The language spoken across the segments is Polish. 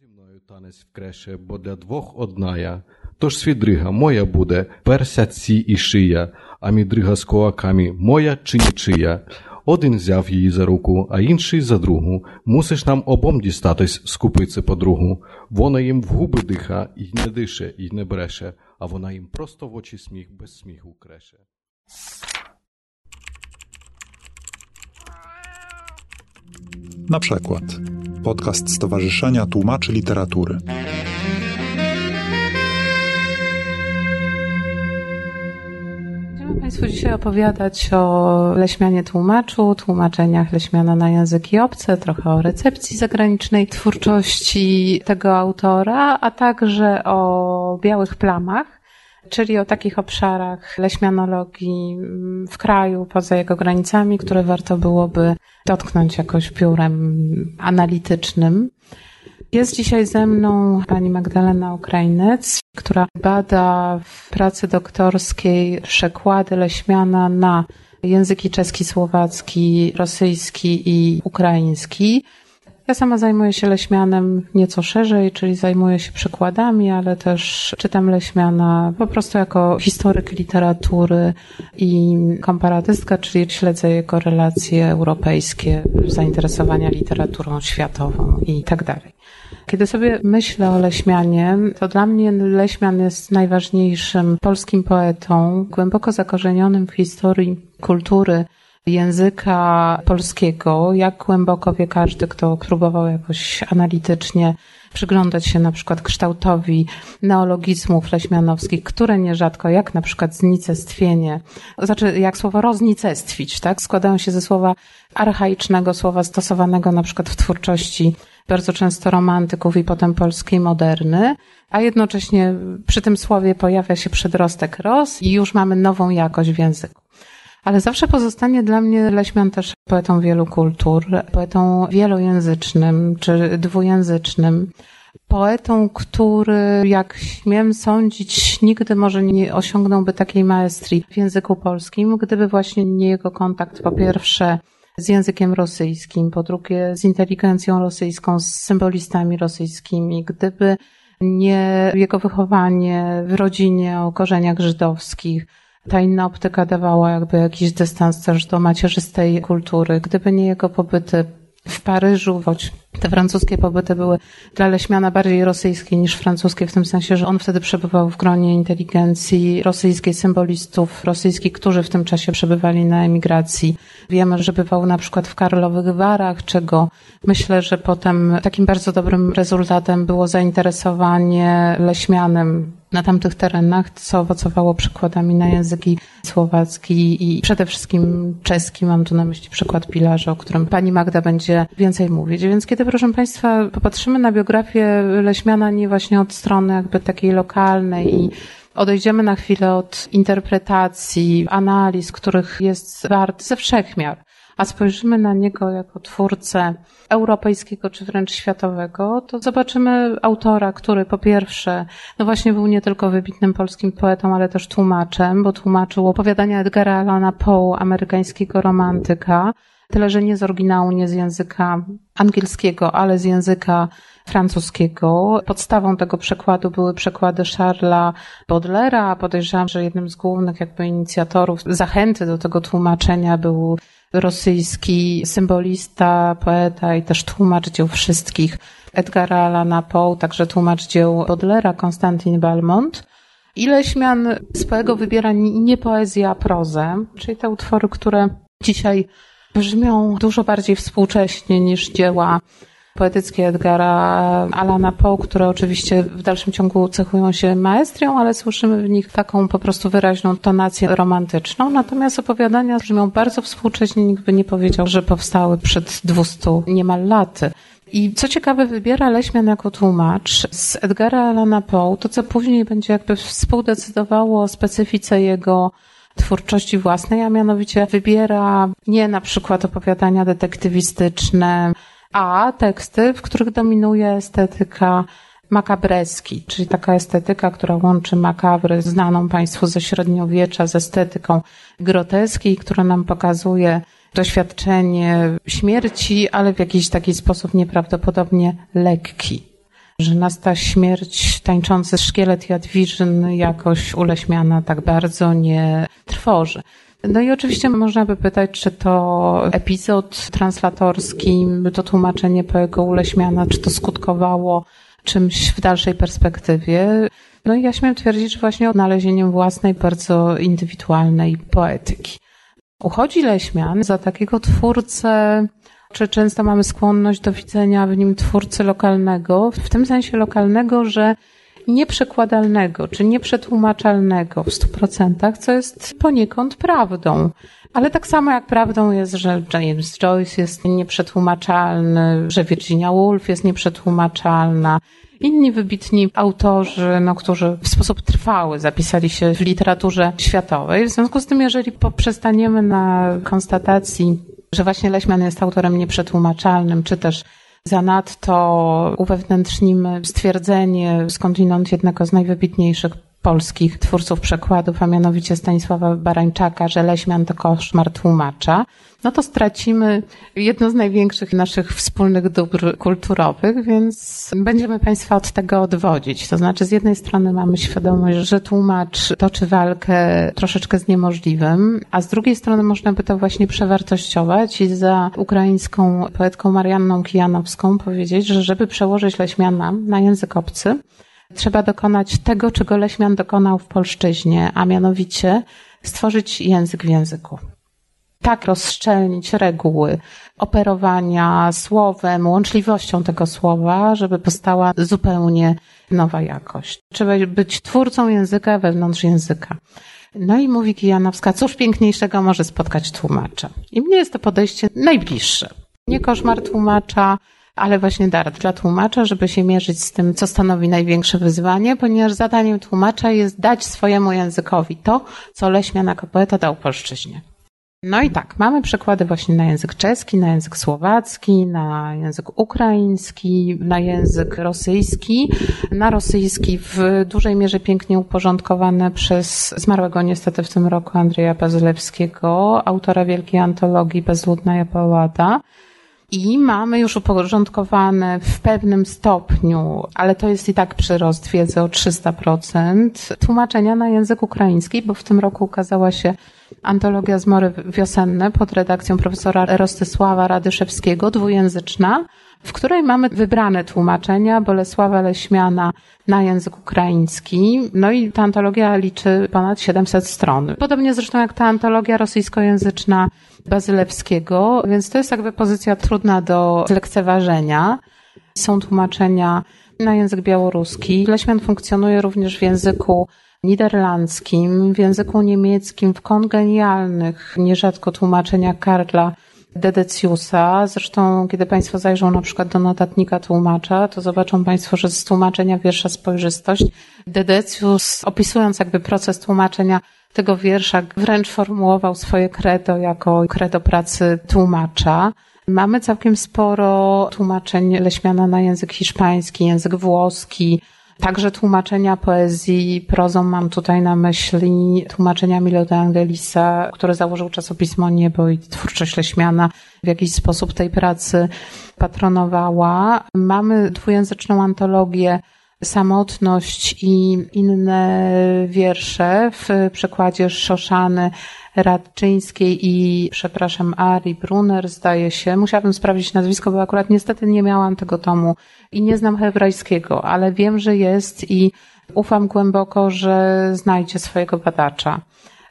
зі мною танець в креше, бо для двох одная. Тож свідрига моя буде, перся ці і шия, а мідрига з кулаками моя чи нічия. Один взяв її за руку, а інший за другу. Мусиш нам обом дістатись, скупице подругу. Вона їм в губи диха, і не дише, і не бреше, а вона їм просто в очі сміх без сміху креше. Na przykład podcast Stowarzyszenia Tłumaczy Literatury. Będziemy Państwu dzisiaj opowiadać o Leśmianie Tłumaczu, tłumaczeniach Leśmiana na języki obce, trochę o recepcji zagranicznej twórczości tego autora, a także o białych plamach, czyli o takich obszarach leśmianologii w kraju, poza jego granicami, które warto byłoby dotknąć jakoś piórem analitycznym. Jest dzisiaj ze mną pani Magdalena Ukrainec, która bada w pracy doktorskiej przekłady Leśmiana na języki czeski, słowacki, rosyjski i ukraiński. Ja sama zajmuję się Leśmianem nieco szerzej, czyli zajmuję się przykładami, ale też czytam Leśmiana po prostu jako historyk literatury i komparatystka, czyli śledzę jego relacje europejskie, zainteresowania literaturą światową i tak dalej. Kiedy sobie myślę o Leśmianie, to dla mnie Leśmian jest najważniejszym polskim poetą, głęboko zakorzenionym w historii kultury języka polskiego, jak głęboko wie każdy, kto próbował jakoś analitycznie przyglądać się na przykład kształtowi neologizmów leśmianowskich, które nierzadko, jak na przykład znicestwienie, znaczy jak słowo roznicestwić, tak, składają się ze słowa archaicznego, słowa stosowanego na przykład w twórczości bardzo często romantyków i potem polskiej moderny, a jednocześnie przy tym słowie pojawia się przedrostek ros i już mamy nową jakość w języku. Ale zawsze pozostanie dla mnie Leśmian też poetą wielu kultur, poetą wielojęzycznym czy dwujęzycznym. Poetą, który, jak śmiem sądzić, nigdy może nie osiągnąłby takiej maestrii w języku polskim, gdyby właśnie nie jego kontakt po pierwsze z językiem rosyjskim, po drugie z inteligencją rosyjską, z symbolistami rosyjskimi, gdyby nie jego wychowanie w rodzinie o korzeniach żydowskich, ta inna optyka dawała jakby jakiś dystans też do macierzystej kultury. Gdyby nie jego pobyty w Paryżu, choć te francuskie pobyty były dla Leśmiana bardziej rosyjskie niż francuskie, w tym sensie, że on wtedy przebywał w gronie inteligencji rosyjskiej, symbolistów rosyjskich, którzy w tym czasie przebywali na emigracji. Wiemy, że bywał na przykład w Karlowych Warach, czego myślę, że potem takim bardzo dobrym rezultatem było zainteresowanie Leśmianem na tamtych terenach, co owocowało przykładami na języki słowacki i przede wszystkim czeski. Mam tu na myśli przykład pilarza, o którym pani Magda będzie więcej mówić. Więc kiedy, proszę Państwa, popatrzymy na biografię Leśmiana nie właśnie od strony jakby takiej lokalnej i odejdziemy na chwilę od interpretacji, analiz, których jest wart ze wszechmiar, a spojrzymy na niego jako twórcę europejskiego czy wręcz światowego, to zobaczymy autora, który po pierwsze, no właśnie był nie tylko wybitnym polskim poetą, ale też tłumaczem, bo tłumaczył opowiadania Edgara Allana Poe, amerykańskiego romantyka, tyle że nie z oryginału, nie z języka angielskiego, ale z języka francuskiego. Podstawą tego przekładu były przekłady Charlesa Baudelaira. Podejrzewam, że jednym z głównych jakby inicjatorów zachęty do tego tłumaczenia był rosyjski symbolista, poeta i też tłumacz dzieł wszystkich Edgara Allana Poe, także tłumacz dzieł Baudelaira, Konstantin Balmont. Ileśmian swojego wybiera nie poezję, a prozę, czyli te utwory, które dzisiaj brzmią dużo bardziej współcześnie niż dzieła poetyckie Edgara Alana Poe, które oczywiście w dalszym ciągu cechują się maestrią, ale słyszymy w nich taką po prostu wyraźną tonację romantyczną. Natomiast opowiadania brzmią bardzo współcześnie, nikt by nie powiedział, że powstały przed 200 niemal laty. I co ciekawe, wybiera Leśmian jako tłumacz z Edgara Alana Poe, to co później będzie jakby współdecydowało o specyfice jego twórczości własnej, a mianowicie wybiera nie na przykład opowiadania detektywistyczne, a teksty, w których dominuje estetyka makabreski, czyli taka estetyka, która łączy makabry znaną Państwu ze średniowiecza z estetyką groteski, która nam pokazuje doświadczenie śmierci, ale w jakiś taki sposób nieprawdopodobnie lekki. że nas ta śmierć, tańczący szkielet Jadwiżyn jakoś uleśmiana tak bardzo nie trwoży. No i oczywiście można by pytać, czy to epizod translatorski, to tłumaczenie Poego Uleśmiana, czy to skutkowało czymś w dalszej perspektywie. No i ja śmiem twierdzić, że właśnie odnalezieniem własnej, bardzo indywidualnej poetyki. Uchodzi Leśmian za takiego twórcę, czy często mamy skłonność do widzenia w nim twórcy lokalnego, w tym sensie lokalnego, że nieprzekładalnego czy nieprzetłumaczalnego w stu procentach, co jest poniekąd prawdą. Ale tak samo jak prawdą jest, że James Joyce jest nieprzetłumaczalny, że Virginia Woolf jest nieprzetłumaczalna, inni wybitni autorzy, no, którzy w sposób trwały zapisali się w literaturze światowej. W związku z tym, jeżeli poprzestaniemy na konstatacji, że właśnie Leśmian jest autorem nieprzetłumaczalnym, czy też zanadto uwewnętrznimy stwierdzenie skądinąd jednego z najwybitniejszych polskich twórców przekładów, a mianowicie Stanisława Barańczaka, że Leśmian to koszmar tłumacza, no to stracimy jedno z największych naszych wspólnych dóbr kulturowych, więc będziemy Państwa od tego odwodzić. To znaczy, z jednej strony mamy świadomość, że tłumacz toczy walkę troszeczkę z niemożliwym, a z drugiej strony można by to właśnie przewartościować i za ukraińską poetką Marianną Kijanowską powiedzieć, że żeby przełożyć Leśmiana na język obcy, trzeba dokonać tego, czego Leśmian dokonał w polszczyźnie, a mianowicie stworzyć język w języku. Tak rozszczelnić reguły operowania słowem, łączliwością tego słowa, żeby powstała zupełnie nowa jakość. Trzeba być twórcą języka wewnątrz języka. No i mówi Kijanowska, cóż piękniejszego może spotkać tłumacza. I mnie jest to podejście najbliższe. Nie koszmar tłumacza, ale właśnie dar dla tłumacza, żeby się mierzyć z tym, co stanowi największe wyzwanie, ponieważ zadaniem tłumacza jest dać swojemu językowi to, co Leśmian jako poeta dał polszczyźnie. No i tak, mamy przykłady właśnie na język czeski, na język słowacki, na język ukraiński, na język rosyjski. Na rosyjski w dużej mierze pięknie uporządkowane przez zmarłego niestety w tym roku Andrzeja Bazylewskiego, autora wielkiej antologii Bezludna Japałada. I mamy już uporządkowane w pewnym stopniu, ale to jest i tak przyrost wiedzy o 300%, tłumaczenia na język ukraiński, bo w tym roku ukazała się antologia Zmory wiosenne pod redakcją profesora Rostysława Radyszewskiego, dwujęzyczna, w której mamy wybrane tłumaczenia Bolesława Leśmiana na język ukraiński. No i ta antologia liczy ponad 700 stron. Podobnie zresztą jak ta antologia rosyjskojęzyczna Bazylewskiego, więc to jest jakby pozycja trudna do zlekceważenia. Są tłumaczenia na język białoruski. Leśmian funkcjonuje również w języku niderlandzkim, w języku niemieckim, w kongenialnych, nierzadko tłumaczeniach Karla Dedeciusa. Zresztą, kiedy Państwo zajrzą na przykład do notatnika tłumacza, to zobaczą Państwo, że z tłumaczenia wiersza Spojrzystość Dedecius, opisując jakby proces tłumaczenia tego wiersza, wręcz formułował swoje credo jako credo pracy tłumacza. Mamy całkiem sporo tłumaczeń Leśmiana na język hiszpański, język włoski, Także tłumaczenia poezji prozą mam tutaj na myśli tłumaczenia Milo de Angelisa, który założył czasopismo Niebo i twórczość Leśmiana w jakiś sposób tej pracy patronowała. Mamy dwujęzyczną antologię Samotność i inne wiersze w przekładzie Szoszany Radczyńskiej i, przepraszam, Ari Brunner, zdaje się. Musiałabym sprawdzić nazwisko, bo akurat niestety nie miałam tego tomu i nie znam hebrajskiego, ale wiem, że jest i ufam głęboko, że znajdzie swojego badacza.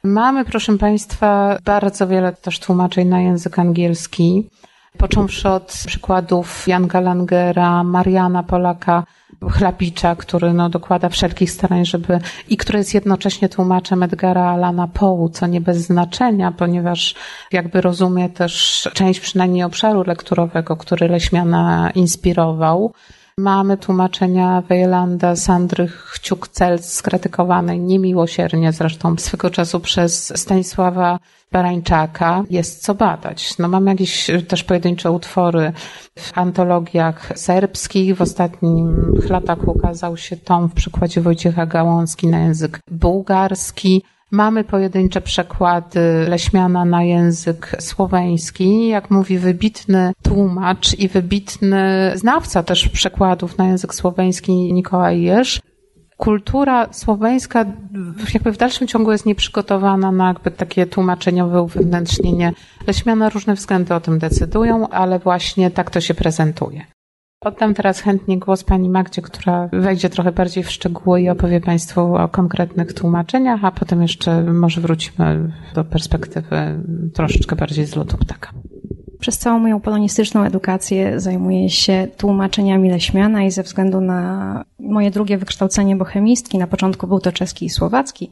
Mamy, proszę Państwa, bardzo wiele też tłumaczeń na język angielski, począwszy od przykładów Janka Langera, Mariana Polaka, Chlapicza, który no, dokłada wszelkich starań, żeby i który jest jednocześnie tłumaczem Edgara Alana Poe, co nie bez znaczenia, ponieważ jakby rozumie też część przynajmniej obszaru lekturowego, który Leśmiana inspirował. Mamy tłumaczenia Wejlanda, Sandry Chciuk-Celc skrytykowanej niemiłosiernie zresztą swego czasu przez Stanisława Barańczaka. Jest co badać. No mamy jakieś też pojedyncze utwory w antologiach serbskich. W ostatnich latach ukazał się tom w przykładzie Wojciecha Gałązki na język bułgarski. Mamy pojedyncze przekłady Leśmiana na język słoweński, jak mówi wybitny tłumacz i wybitny znawca też przekładów na język słoweński Nikołaj Jerz kultura słoweńska jakby w dalszym ciągu jest nieprzygotowana na jakby takie tłumaczeniowe uwewnętrznienie. Leśmiana na różne względy o tym decydują, ale właśnie tak to się prezentuje. Oddam teraz chętnie głos pani Magdzie, która wejdzie trochę bardziej w szczegóły i opowie Państwu o konkretnych tłumaczeniach, a potem jeszcze może wrócimy do perspektywy troszeczkę bardziej z lotu ptaka. Przez całą moją polonistyczną edukację zajmuję się tłumaczeniami Leśmiana i ze względu na moje drugie wykształcenie bohemistki, na początku był to czeski i słowacki,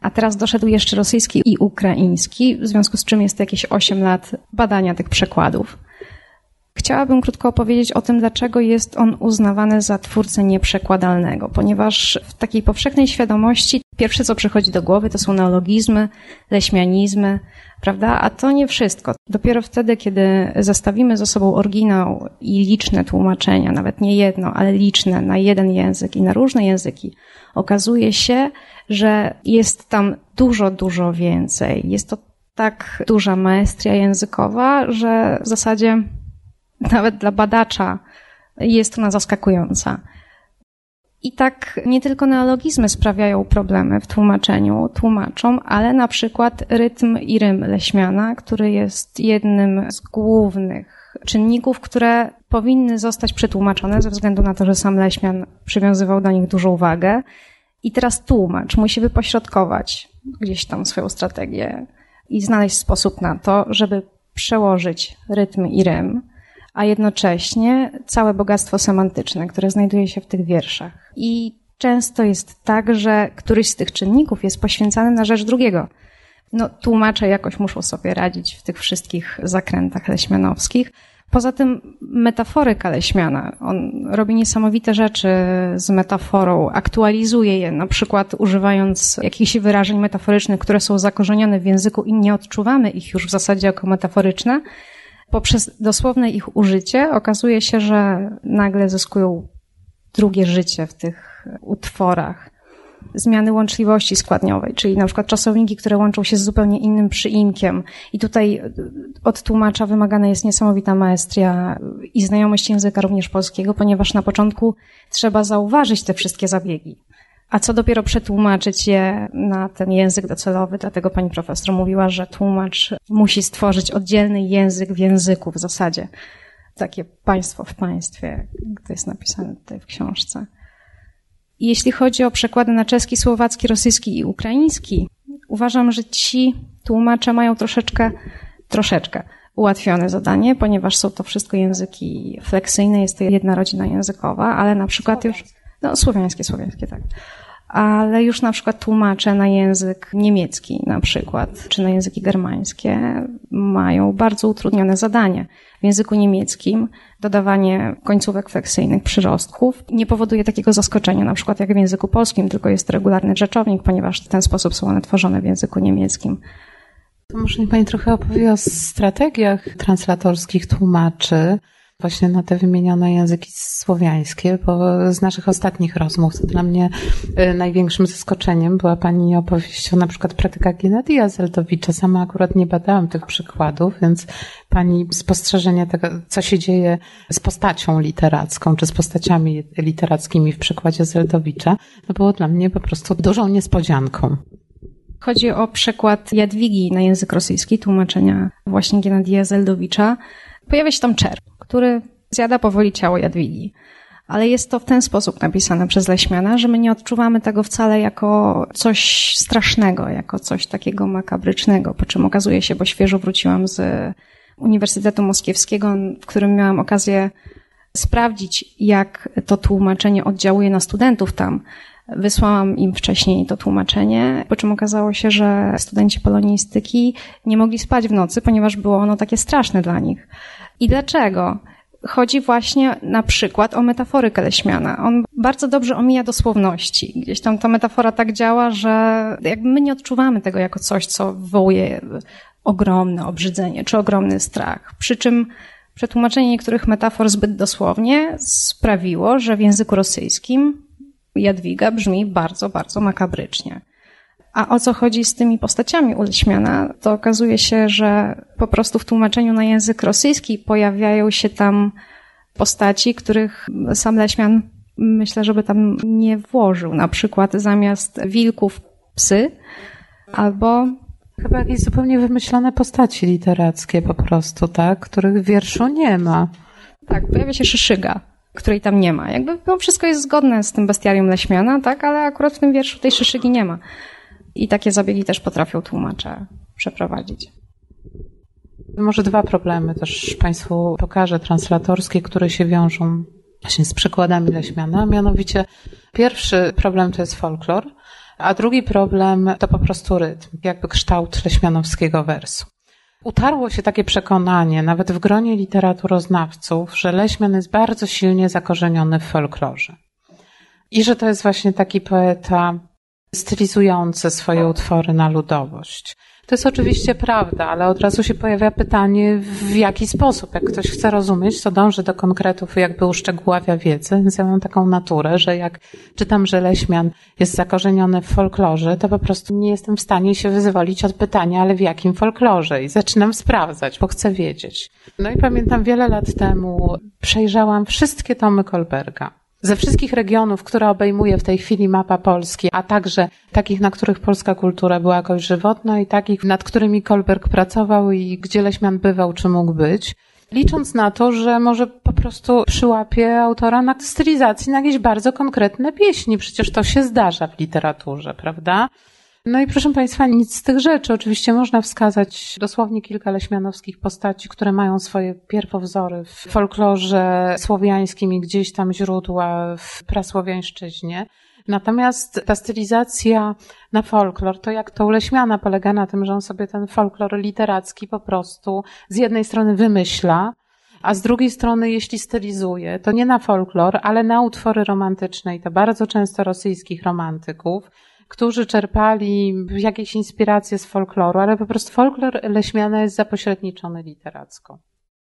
a teraz doszedł jeszcze rosyjski i ukraiński, w związku z czym jest jakieś 8 lat badania tych przekładów. Chciałabym krótko opowiedzieć o tym, dlaczego jest on uznawany za twórcę nieprzekładalnego, ponieważ w takiej powszechnej świadomości pierwsze, co przychodzi do głowy, to są neologizmy, leśmianizmy, prawda? A to nie wszystko. Dopiero wtedy, kiedy zestawimy ze sobą oryginał i liczne tłumaczenia, nawet nie jedno, ale liczne na jeden język i na różne języki, okazuje się, że jest tam dużo, dużo więcej. Jest to tak duża maestria językowa, że w zasadzie nawet dla badacza jest ona zaskakująca. I tak nie tylko neologizmy sprawiają problemy w tłumaczeniu tłumaczom, ale na przykład rytm i rym Leśmiana, który jest jednym z głównych czynników, które powinny zostać przetłumaczone ze względu na to, że sam Leśmian przywiązywał do nich dużą uwagę. I teraz tłumacz musi wypośrodkować gdzieś tam swoją strategię i znaleźć sposób na to, żeby przełożyć rytm i rym a jednocześnie całe bogactwo semantyczne, które znajduje się w tych wierszach. I często jest tak, że któryś z tych czynników jest poświęcany na rzecz drugiego. No, tłumacze jakoś muszą sobie radzić w tych wszystkich zakrętach leśmianowskich. Poza tym metaforyka Leśmiana. On robi niesamowite rzeczy z metaforą, aktualizuje je, na przykład używając jakichś wyrażeń metaforycznych, które są zakorzenione w języku i nie odczuwamy ich już w zasadzie jako metaforyczne, poprzez dosłowne ich użycie okazuje się, że nagle zyskują drugie życie w tych utworach. Zmiany łączliwości składniowej, czyli na przykład czasowniki, które łączą się z zupełnie innym przyimkiem. I tutaj od tłumacza wymagana jest niesamowita maestria i znajomość języka również polskiego, ponieważ na początku trzeba zauważyć te wszystkie zabiegi a co dopiero przetłumaczyć je na ten język docelowy. Dlatego pani profesor mówiła, że tłumacz musi stworzyć oddzielny język w języku w zasadzie. Takie państwo w państwie, to jest napisane tutaj w książce. Jeśli chodzi o przekłady na czeski, słowacki, rosyjski i ukraiński, uważam, że ci tłumacze mają troszeczkę, troszeczkę ułatwione zadanie, ponieważ są to wszystko języki fleksyjne, jest to jedna rodzina językowa, ale na przykład już no, słowiańskie, słowiańskie, tak. Ale już na przykład tłumacze na język niemiecki na przykład, czy na języki germańskie mają bardzo utrudnione zadanie. W języku niemieckim dodawanie końcówek fleksyjnych, przyrostków nie powoduje takiego zaskoczenia, na przykład jak w języku polskim, tylko jest regularny rzeczownik, ponieważ w ten sposób są one tworzone w języku niemieckim. To może mi Pani trochę opowie o strategiach translatorskich tłumaczy właśnie na te wymienione języki słowiańskie, bo z naszych ostatnich rozmów to dla mnie y, największym zaskoczeniem była Pani opowieść o na przykład pratyka Gennadia Zeldowicza. Sama akurat nie badałam tych przykładów, więc Pani spostrzeżenie tego, co się dzieje z postacią literacką, czy z postaciami literackimi w przykładzie Zeldowicza, to było dla mnie po prostu dużą niespodzianką. Chodzi o przekład Jadwigi na język rosyjski, tłumaczenia właśnie Gennadia Zeldowicza. Pojawia się tam czerw który zjada powoli ciało Jadwigi. Ale jest to w ten sposób napisane przez Leśmiana, że my nie odczuwamy tego wcale jako coś strasznego, jako coś takiego makabrycznego, po czym okazuje się, bo świeżo wróciłam z Uniwersytetu Moskiewskiego, w którym miałam okazję sprawdzić, jak to tłumaczenie oddziałuje na studentów tam. Wysłałam im wcześniej to tłumaczenie, po czym okazało się, że studenci polonistyki nie mogli spać w nocy, ponieważ było ono takie straszne dla nich. I dlaczego? Chodzi właśnie na przykład o metaforykę Leśmiana. On bardzo dobrze omija dosłowności. Gdzieś tam ta metafora tak działa, że jakby my nie odczuwamy tego jako coś, co wywołuje ogromne obrzydzenie czy ogromny strach. Przy czym przetłumaczenie niektórych metafor zbyt dosłownie sprawiło, że w języku rosyjskim Jadwiga brzmi bardzo, bardzo makabrycznie. A o co chodzi z tymi postaciami u Leśmiana? To okazuje się, że po prostu w tłumaczeniu na język rosyjski pojawiają się tam postaci, których sam Leśmian myślę, żeby tam nie włożył. Na przykład zamiast wilków psy albo Chyba jakieś zupełnie wymyślone postaci literackie po prostu, tak? Których w wierszu nie ma. Tak, pojawia się szyszyga, której tam nie ma. Jakby no, wszystko jest zgodne z tym bestiarium Leśmiana, tak? Ale akurat w tym wierszu tej szyszygi nie ma. I takie zabiegi też potrafią tłumacze przeprowadzić. Może dwa problemy też Państwu pokażę translatorskie, które się wiążą właśnie z przykładami Leśmiana. Mianowicie pierwszy problem to jest folklor, a drugi problem to po prostu rytm, jakby kształt leśmianowskiego wersu. Utarło się takie przekonanie, nawet w gronie literaturoznawców, że Leśmian jest bardzo silnie zakorzeniony w folklorze. I że to jest właśnie taki poeta stylizujący swoje utwory na ludowość. To jest oczywiście prawda, ale od razu się pojawia pytanie, w jaki sposób. Jak ktoś chce rozumieć, to dąży do konkretów jakby uszczegóławia wiedzę. Więc ja mam taką naturę, że jak czytam, że Leśmian jest zakorzeniony w folklorze, to po prostu nie jestem w stanie się wyzwolić od pytania, ale w jakim folklorze? I zaczynam sprawdzać, bo chcę wiedzieć. No i pamiętam wiele lat temu przejrzałam wszystkie tomy Kolberga ze wszystkich regionów, które obejmuje w tej chwili mapa Polski, a także takich, na których polska kultura była jakoś żywotna i takich, nad którymi Kolberg pracował i gdzie Leśmian bywał, czy mógł być, licząc na to, że może po prostu przyłapie autora na stylizacji na jakieś bardzo konkretne pieśni. Przecież to się zdarza w literaturze, prawda? No i proszę Państwa, nic z tych rzeczy. Oczywiście można wskazać dosłownie kilka leśmianowskich postaci, które mają swoje pierwowzory w folklorze słowiańskim i gdzieś tam źródła w prasłowiańszczyźnie. Natomiast ta stylizacja na folklor, to jak to u Leśmiana polega na tym, że on sobie ten folklor literacki po prostu z jednej strony wymyśla, a z drugiej strony, jeśli stylizuje, to nie na folklor, ale na utwory romantyczne i to bardzo często rosyjskich romantyków, którzy czerpali jakieś inspiracje z folkloru, ale po prostu folklor Leśmiana jest zapośredniczony literacko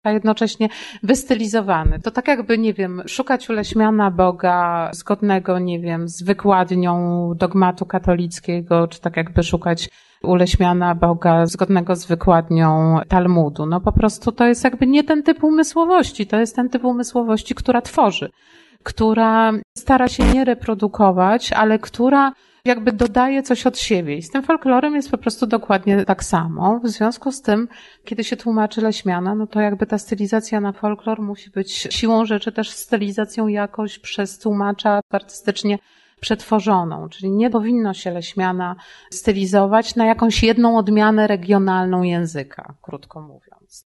a jednocześnie wystylizowany. To tak jakby, nie wiem, szukać u Leśmiana Boga zgodnego, nie wiem, z wykładnią dogmatu katolickiego, czy tak jakby szukać u Leśmiana Boga zgodnego z wykładnią Talmudu. No po prostu to jest jakby nie ten typ umysłowości, to jest ten typ umysłowości, która tworzy, która stara się nie reprodukować, ale która jakby dodaje coś od siebie. I z tym folklorem jest po prostu dokładnie tak samo. W związku z tym, kiedy się tłumaczy Leśmiana, no to jakby ta stylizacja na folklor musi być siłą rzeczy też stylizacją jakoś przez tłumacza artystycznie przetworzoną, czyli nie powinno się Leśmiana stylizować na jakąś jedną odmianę regionalną języka, krótko mówiąc.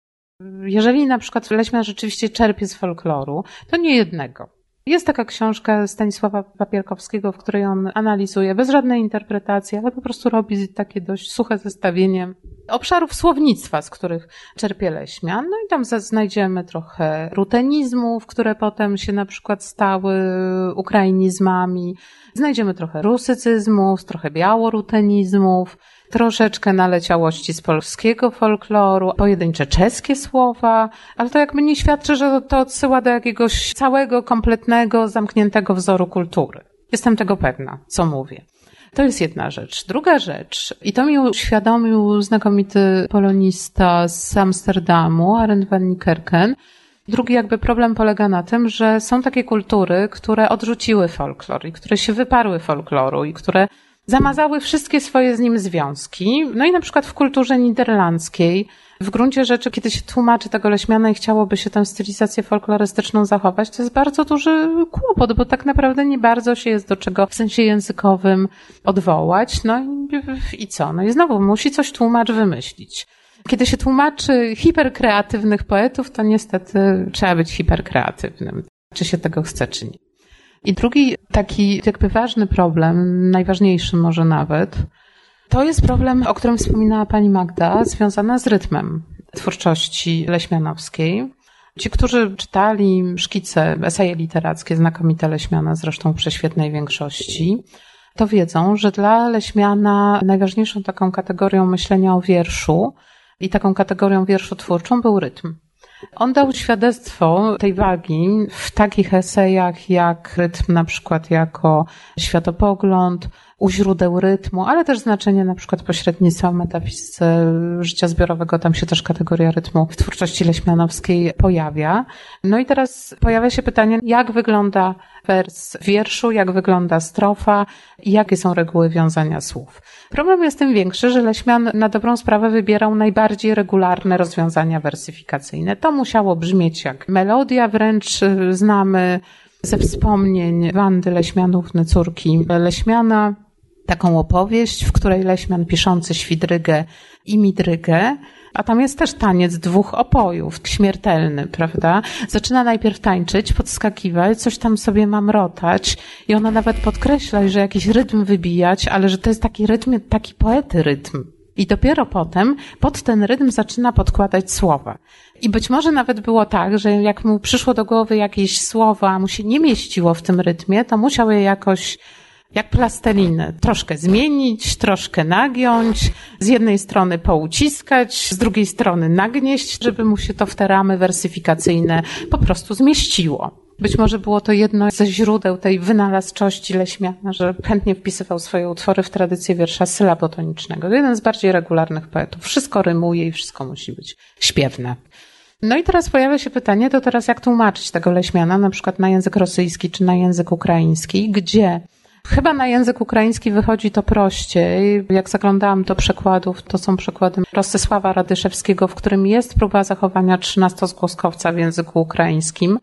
Jeżeli na przykład Leśmian rzeczywiście czerpie z folkloru, to nie jednego. Jest taka książka Stanisława Papierkowskiego, w której on analizuje bez żadnej interpretacji, ale po prostu robi takie dość suche zestawienie obszarów słownictwa, z których czerpie Leśmian. No i tam znajdziemy trochę rutenizmów, które potem się na przykład stały ukrainizmami. Znajdziemy trochę rusycyzmów, trochę białorutenizmów troszeczkę naleciałości z polskiego folkloru, pojedyncze czeskie słowa, ale to jakby nie świadczy, że to odsyła do jakiegoś całego, kompletnego, zamkniętego wzoru kultury. Jestem tego pewna, co mówię. To jest jedna rzecz. Druga rzecz, i to mi uświadomił znakomity polonista z Amsterdamu, Arend van Niekerken, Drugi jakby problem polega na tym, że są takie kultury, które odrzuciły folklor i które się wyparły folkloru i które zamazały wszystkie swoje z nim związki. No i na przykład w kulturze niderlandzkiej, w gruncie rzeczy, kiedy się tłumaczy tego leśmiana i chciałoby się tę stylizację folklorystyczną zachować, to jest bardzo duży kłopot, bo tak naprawdę nie bardzo się jest do czego w sensie językowym odwołać. No i, i co? No i znowu musi coś tłumacz wymyślić. Kiedy się tłumaczy hiperkreatywnych poetów, to niestety trzeba być hiperkreatywnym, czy się tego chce, czy nie. I drugi taki jakby ważny problem, najważniejszy może nawet, to jest problem, o którym wspominała pani Magda, związany z rytmem twórczości leśmianowskiej. Ci, którzy czytali szkice, eseje literackie, znakomite Leśmiana, zresztą w prześwietnej większości, to wiedzą, że dla Leśmiana najważniejszą taką kategorią myślenia o wierszu i taką kategorią wierszu twórczą był rytm. On dał świadectwo tej wagi w takich esejach jak rytm na przykład jako światopogląd, u źródeł rytmu, ale też znaczenie na przykład pośrednictwa w metafizyce życia zbiorowego, tam się też kategoria rytmu w twórczości leśmianowskiej pojawia. No i teraz pojawia się pytanie, jak wygląda wers wierszu, jak wygląda strofa i jakie są reguły wiązania słów. Problem jest tym większy, że Leśmian na dobrą sprawę wybierał najbardziej regularne rozwiązania wersyfikacyjne. To musiało brzmieć jak melodia, wręcz y, znamy ze wspomnień Wandy Leśmianówny, córki Leśmiana, taką opowieść, w której Leśmian piszący Świdrygę i Midrygę a tam jest też taniec dwóch opojów, śmiertelny, prawda? Zaczyna najpierw tańczyć, podskakiwać, coś tam sobie mamrotać i ona nawet podkreśla, że jakiś rytm wybijać, ale że to jest taki rytm, taki poety rytm. I dopiero potem pod ten rytm zaczyna podkładać słowa. I być może nawet było tak, że jak mu przyszło do głowy jakieś słowa, a mu się nie mieściło w tym rytmie, to musiał je jakoś jak plastelinę. Troszkę zmienić, troszkę nagiąć, z jednej strony pouciskać, z drugiej strony nagnieść, żeby mu się to w te ramy wersyfikacyjne po prostu zmieściło. Być może było to jedno ze źródeł tej wynalazczości Leśmiana, że chętnie wpisywał swoje utwory w tradycję wiersza sylabotonicznego. To jeden z bardziej regularnych poetów. Wszystko rymuje i wszystko musi być śpiewne. No i teraz pojawia się pytanie, to teraz jak tłumaczyć tego Leśmiana, na przykład na język rosyjski czy na język ukraiński, gdzie Chyba na język ukraiński wychodzi to prościej. Jak zaglądałam do przekładów, to są przekłady Rostysława Radyszewskiego, w którym jest próba zachowania trzynastozgłoskowca w języku ukraińskim.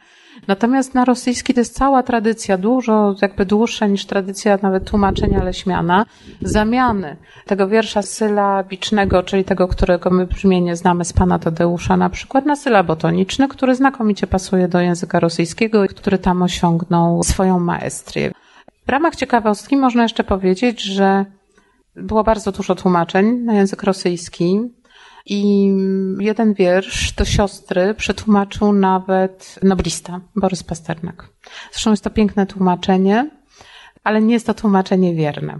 Natomiast na rosyjski to jest cała tradycja, dużo jakby dłuższa niż tradycja nawet tłumaczenia Leśmiana, zamiany tego wiersza sylabicznego, czyli tego, którego my brzmienie znamy z pana Tadeusza na przykład, na sylabotoniczny, który znakomicie pasuje do języka rosyjskiego i który tam osiągnął swoją maestrię. Ramach ciekawostki można jeszcze powiedzieć, że było bardzo dużo tłumaczeń na język rosyjski i jeden wiersz do siostry przetłumaczył nawet noblista Borys Pasternak. Zresztą jest to piękne tłumaczenie, ale nie jest to tłumaczenie wierne.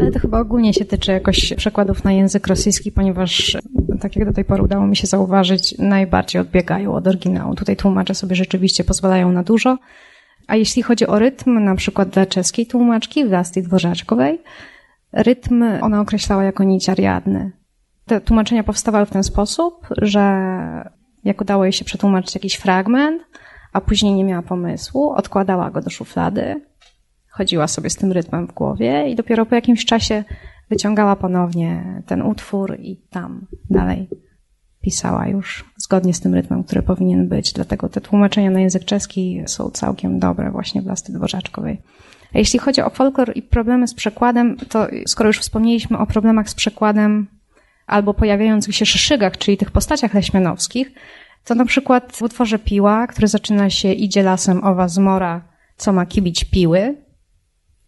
Ale to chyba ogólnie się tyczy jakoś przekładów na język rosyjski, ponieważ, tak jak do tej pory udało mi się zauważyć, najbardziej odbiegają od oryginału. Tutaj tłumacze sobie rzeczywiście pozwalają na dużo, a jeśli chodzi o rytm, na przykład dla czeskiej tłumaczki, Wlasty Dworzaczkowej, rytm ona określała jako nić ariadny. Te tłumaczenia powstawały w ten sposób, że jak udało jej się przetłumaczyć jakiś fragment, a później nie miała pomysłu, odkładała go do szuflady, chodziła sobie z tym rytmem w głowie i dopiero po jakimś czasie wyciągała ponownie ten utwór i tam dalej pisała już zgodnie z tym rytmem, który powinien być. Dlatego te tłumaczenia na język czeski są całkiem dobre właśnie w Lasty Dworzaczkowej. A jeśli chodzi o folklor i problemy z przekładem, to skoro już wspomnieliśmy o problemach z przekładem albo pojawiających się szeszygach, czyli tych postaciach leśmianowskich, to na przykład w utworze Piła, który zaczyna się idzie lasem owa zmora, co ma kibić piły,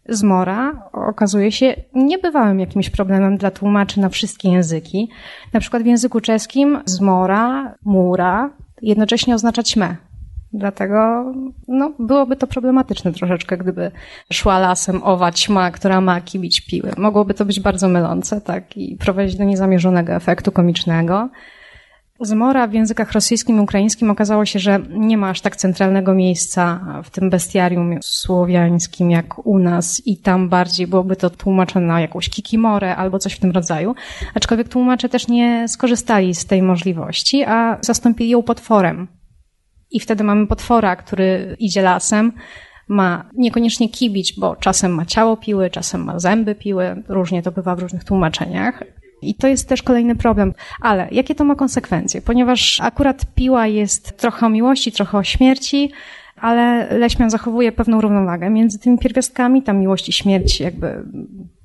zmora okazuje się niebywałym jakimś problemem dla tłumaczy na wszystkie języki. Na przykład w języku czeskim zmora, mura jednocześnie oznacza ćmę. Dlatego no, byłoby to problematyczne troszeczkę, gdyby szła lasem owa ćma, która ma kibić piły. Mogłoby to być bardzo mylące, tak, i prowadzić do niezamierzonego efektu komicznego. Zmora w językach rosyjskim i ukraińskim okazało się, że nie ma aż tak centralnego miejsca w tym bestiarium słowiańskim jak u nas i tam bardziej byłoby to tłumaczone na jakąś kikimorę albo coś w tym rodzaju. Aczkolwiek tłumacze też nie skorzystali z tej możliwości, a zastąpili ją potworem. I wtedy mamy potwora, który idzie lasem, ma niekoniecznie kibić, bo czasem ma ciało piły, czasem ma zęby piły, różnie to bywa w różnych tłumaczeniach, i to jest też kolejny problem. Ale jakie to ma konsekwencje? Ponieważ akurat piła jest trochę o miłości, trochę o śmierci, ale Leśmian zachowuje pewną równowagę między tymi pierwiastkami, tam miłość i śmierć jakby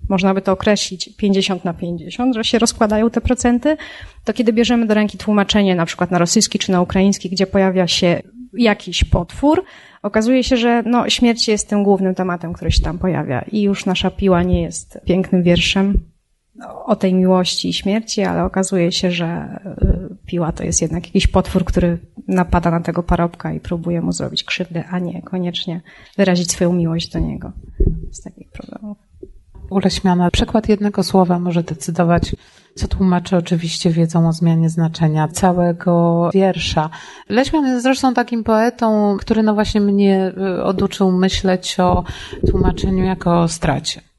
można by to określić 50 na 50, że się rozkładają te procenty, to kiedy bierzemy do ręki tłumaczenie na przykład na rosyjski czy na ukraiński, gdzie pojawia się jakiś potwór, okazuje się, że no, śmierć jest tym głównym tematem, który się tam pojawia i już nasza piła nie jest pięknym wierszem, o tej miłości i śmierci, ale okazuje się, że y, piła to jest jednak jakiś potwór, który napada na tego parobka i próbuje mu zrobić krzywdę, a nie koniecznie wyrazić swoją miłość do niego. Z takich problemów. Uleśmiana. Przekład jednego słowa może decydować, co tłumacze oczywiście wiedzą o zmianie znaczenia całego wiersza. Leśmian jest zresztą takim poetą, który no właśnie mnie y, oduczył myśleć o tłumaczeniu jako o stracie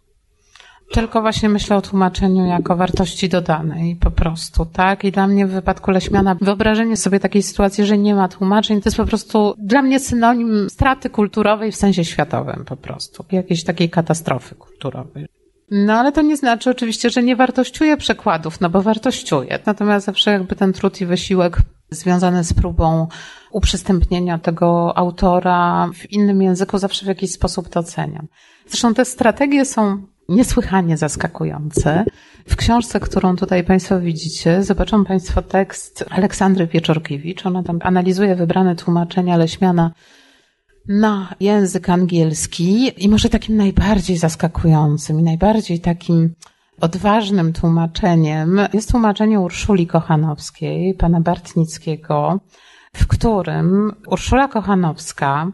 Tylko właśnie myślę o tłumaczeniu jako wartości dodanej po prostu, tak? I dla mnie w wypadku Leśmiana wyobrażenie sobie takiej sytuacji, że nie ma tłumaczeń, to jest po prostu dla mnie synonim straty kulturowej w sensie światowym po prostu. Jakiejś takiej katastrofy kulturowej. No ale to nie znaczy oczywiście, że nie wartościuję przekładów, no bo wartościuję. Natomiast zawsze jakby ten trud i wysiłek związany z próbą uprzystępnienia tego autora w innym języku zawsze w jakiś sposób to oceniam. Zresztą te strategie są niesłychanie zaskakujące. W książce, którą tutaj Państwo widzicie, zobaczą Państwo tekst Aleksandry Wieczorkiewicz. Ona tam analizuje wybrane tłumaczenia Leśmiana na język angielski i może takim najbardziej zaskakującym i najbardziej takim odważnym tłumaczeniem jest tłumaczenie Urszuli Kochanowskiej, pana Bartnickiego, w którym Urszula Kochanowska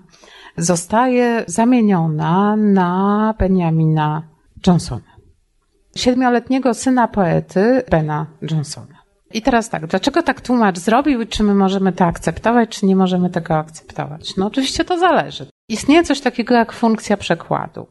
zostaje zamieniona na Benjamina Johnsona, siedmioletniego syna poety Bena Johnsona. I teraz tak, dlaczego tak tłumacz zrobił i czy my możemy to akceptować, czy nie możemy tego akceptować? No oczywiście to zależy. Istnieje coś takiego jak funkcja przekładu.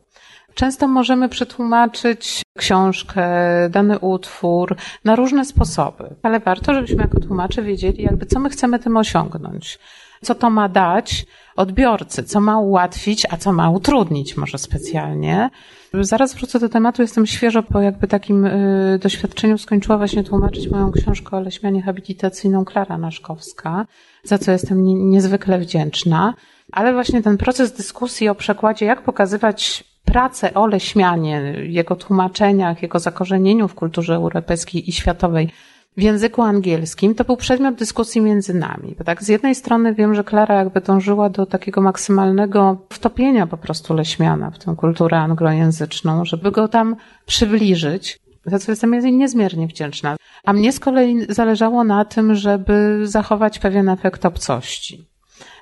Często możemy przetłumaczyć książkę, dany utwór na różne sposoby, ale warto, żebyśmy jako tłumacze wiedzieli, jakby co my chcemy tym osiągnąć, co to ma dać odbiorcy, co ma ułatwić, a co ma utrudnić może specjalnie. Zaraz wrócę do tematu, jestem świeżo po jakby takim y, doświadczeniu skończyła właśnie tłumaczyć moją książkę o leśmianie habilitacyjną Klara Naszkowska, za co jestem nie, niezwykle wdzięczna. Ale właśnie ten proces dyskusji o przekładzie, jak pokazywać pracę o Leśmianie, jego tłumaczeniach, jego zakorzenieniu w kulturze europejskiej i światowej w języku angielskim, to był przedmiot dyskusji między nami. Bo tak z jednej strony wiem, że Klara jakby dążyła do takiego maksymalnego wtopienia po prostu Leśmiana w tę kulturę anglojęzyczną, żeby go tam przybliżyć, za co jestem jej niezmiernie wdzięczna. A mnie z kolei zależało na tym, żeby zachować pewien efekt obcości.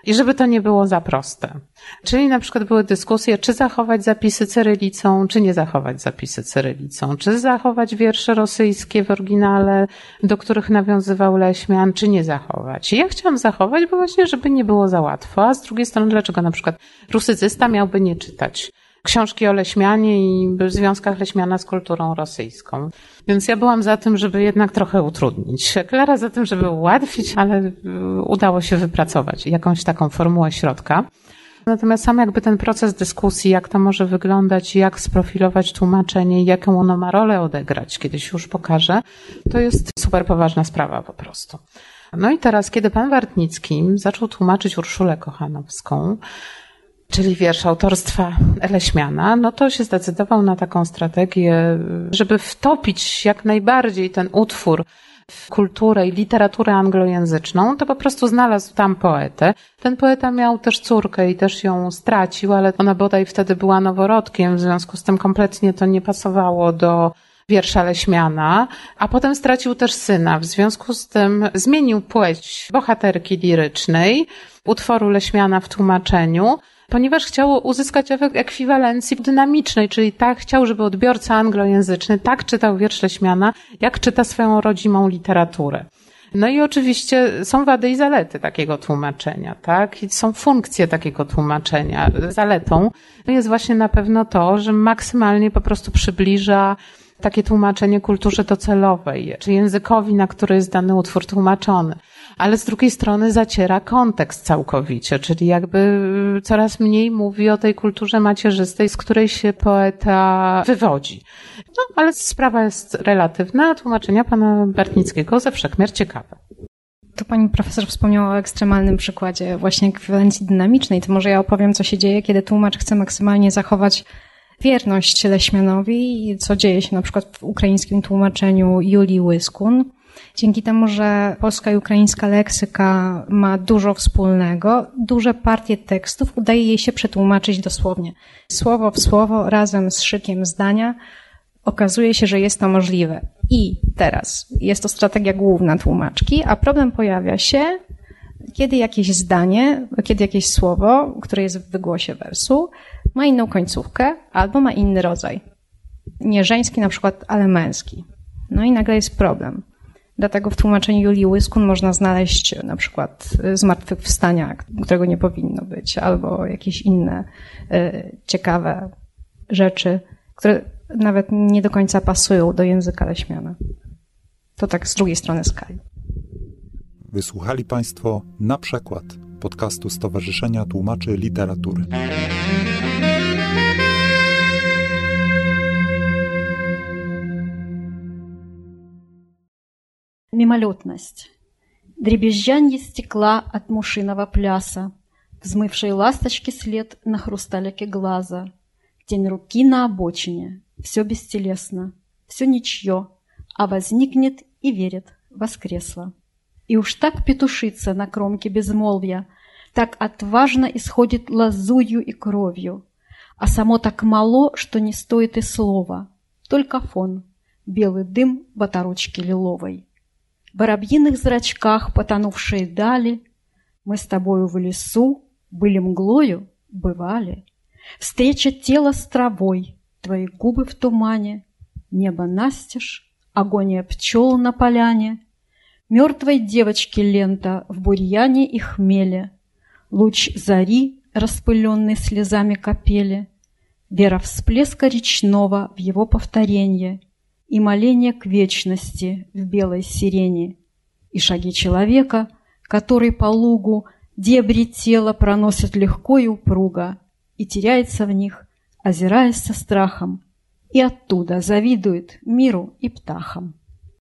I żeby to nie było za proste. Czyli na przykład były dyskusje, czy zachować zapisy cyrylicą, czy nie zachować zapisy cyrylicą, czy zachować wiersze rosyjskie w oryginale, do których nawiązywał Leśmian, czy nie zachować. I ja chciałam zachować, bo właśnie, żeby nie było za łatwo, a z drugiej strony, dlaczego na przykład rusycysta miałby nie czytać książki o Leśmianie i związkach Leśmiana z kulturą rosyjską. Więc ja byłam za tym, żeby jednak trochę utrudnić. Klara za tym, żeby ułatwić, ale y, udało się wypracować jakąś taką formułę środka. Natomiast sam jakby ten proces dyskusji, jak to może wyglądać, jak sprofilować tłumaczenie, jaką ono ma rolę odegrać, kiedyś już pokażę, to jest super poważna sprawa po prostu. No i teraz, kiedy pan Wartnicki zaczął tłumaczyć Urszulę Kochanowską, czyli wiersz autorstwa Leśmiana, no to się zdecydował na taką strategię, żeby wtopić jak najbardziej ten utwór w kulturę i literaturę anglojęzyczną, to po prostu znalazł tam poetę. Ten poeta miał też córkę i też ją stracił, ale ona bodaj wtedy była noworodkiem, w związku z tym kompletnie to nie pasowało do wiersza Leśmiana, a potem stracił też syna. W związku z tym zmienił płeć bohaterki lirycznej utworu Leśmiana w tłumaczeniu, ponieważ chciało uzyskać efekt ekwiwalencji dynamicznej, czyli tak chciał, żeby odbiorca anglojęzyczny tak czytał wiersz Leśmiana, jak czyta swoją rodzimą literaturę. No i oczywiście są wady i zalety takiego tłumaczenia, tak? I są funkcje takiego tłumaczenia. Zaletą jest właśnie na pewno to, że maksymalnie po prostu przybliża takie tłumaczenie kulturze docelowej, czy językowi, na który jest dany utwór tłumaczony ale z drugiej strony zaciera kontekst całkowicie, czyli jakby coraz mniej mówi o tej kulturze macierzystej, z której się poeta wywodzi. No, ale sprawa jest relatywna, tłumaczenia pana Bartnickiego ze wszechmiar ciekawe. To pani profesor wspomniała o ekstremalnym przykładzie właśnie ekwiwalencji dynamicznej. To może ja opowiem, co się dzieje, kiedy tłumacz chce maksymalnie zachować wierność Leśmianowi co dzieje się na przykład w ukraińskim tłumaczeniu Julii Łyskun. Dzięki temu, że polska i ukraińska leksyka ma dużo wspólnego, duże partie tekstów udaje jej się przetłumaczyć dosłownie. Słowo w słowo, razem z szykiem zdania, okazuje się, że jest to możliwe. I teraz jest to strategia główna tłumaczki, a problem pojawia się, kiedy jakieś zdanie, kiedy jakieś słowo, które jest w wygłosie wersu, ma inną końcówkę albo ma inny rodzaj. Nie żeński na przykład, ale męski. No i nagle jest problem. Dlatego w tłumaczeniu Julii Łyskun można znaleźć na przykład zmartwychwstania, którego nie powinno być, albo jakieś inne y, ciekawe rzeczy, które nawet nie do końca pasują do języka leśmiana. To tak z drugiej strony skali. Wysłuchali Państwo na przykład podcastu Stowarzyszenia Tłumaczy Literatury. Мимолетность. Дребезжанье стекла от мушиного пляса, Взмывшей ласточки след на хрусталике глаза, Тень руки на обочине, все бестелесно, Все ничье, а возникнет и верит, воскресло. И уж так петушится на кромке безмолвия, Так отважно исходит лазурью и кровью, А само так мало, что не стоит и слова, Только фон, белый дым в оторочке лиловой воробьиных зрачках потонувшие дали, Мы с тобою в лесу были мглою, бывали. Встреча тела с травой, твои губы в тумане, Небо настежь, агония пчел на поляне, Мертвой девочки лента в бурьяне и хмеле, Луч зари, распыленный слезами капели, Вера всплеска речного в его повторенье, и моление к вечности в белой сирене, и шаги человека, который по лугу дебри тела проносит легко и упруго, и теряется в них, озираясь со страхом, и оттуда завидует миру и птахам.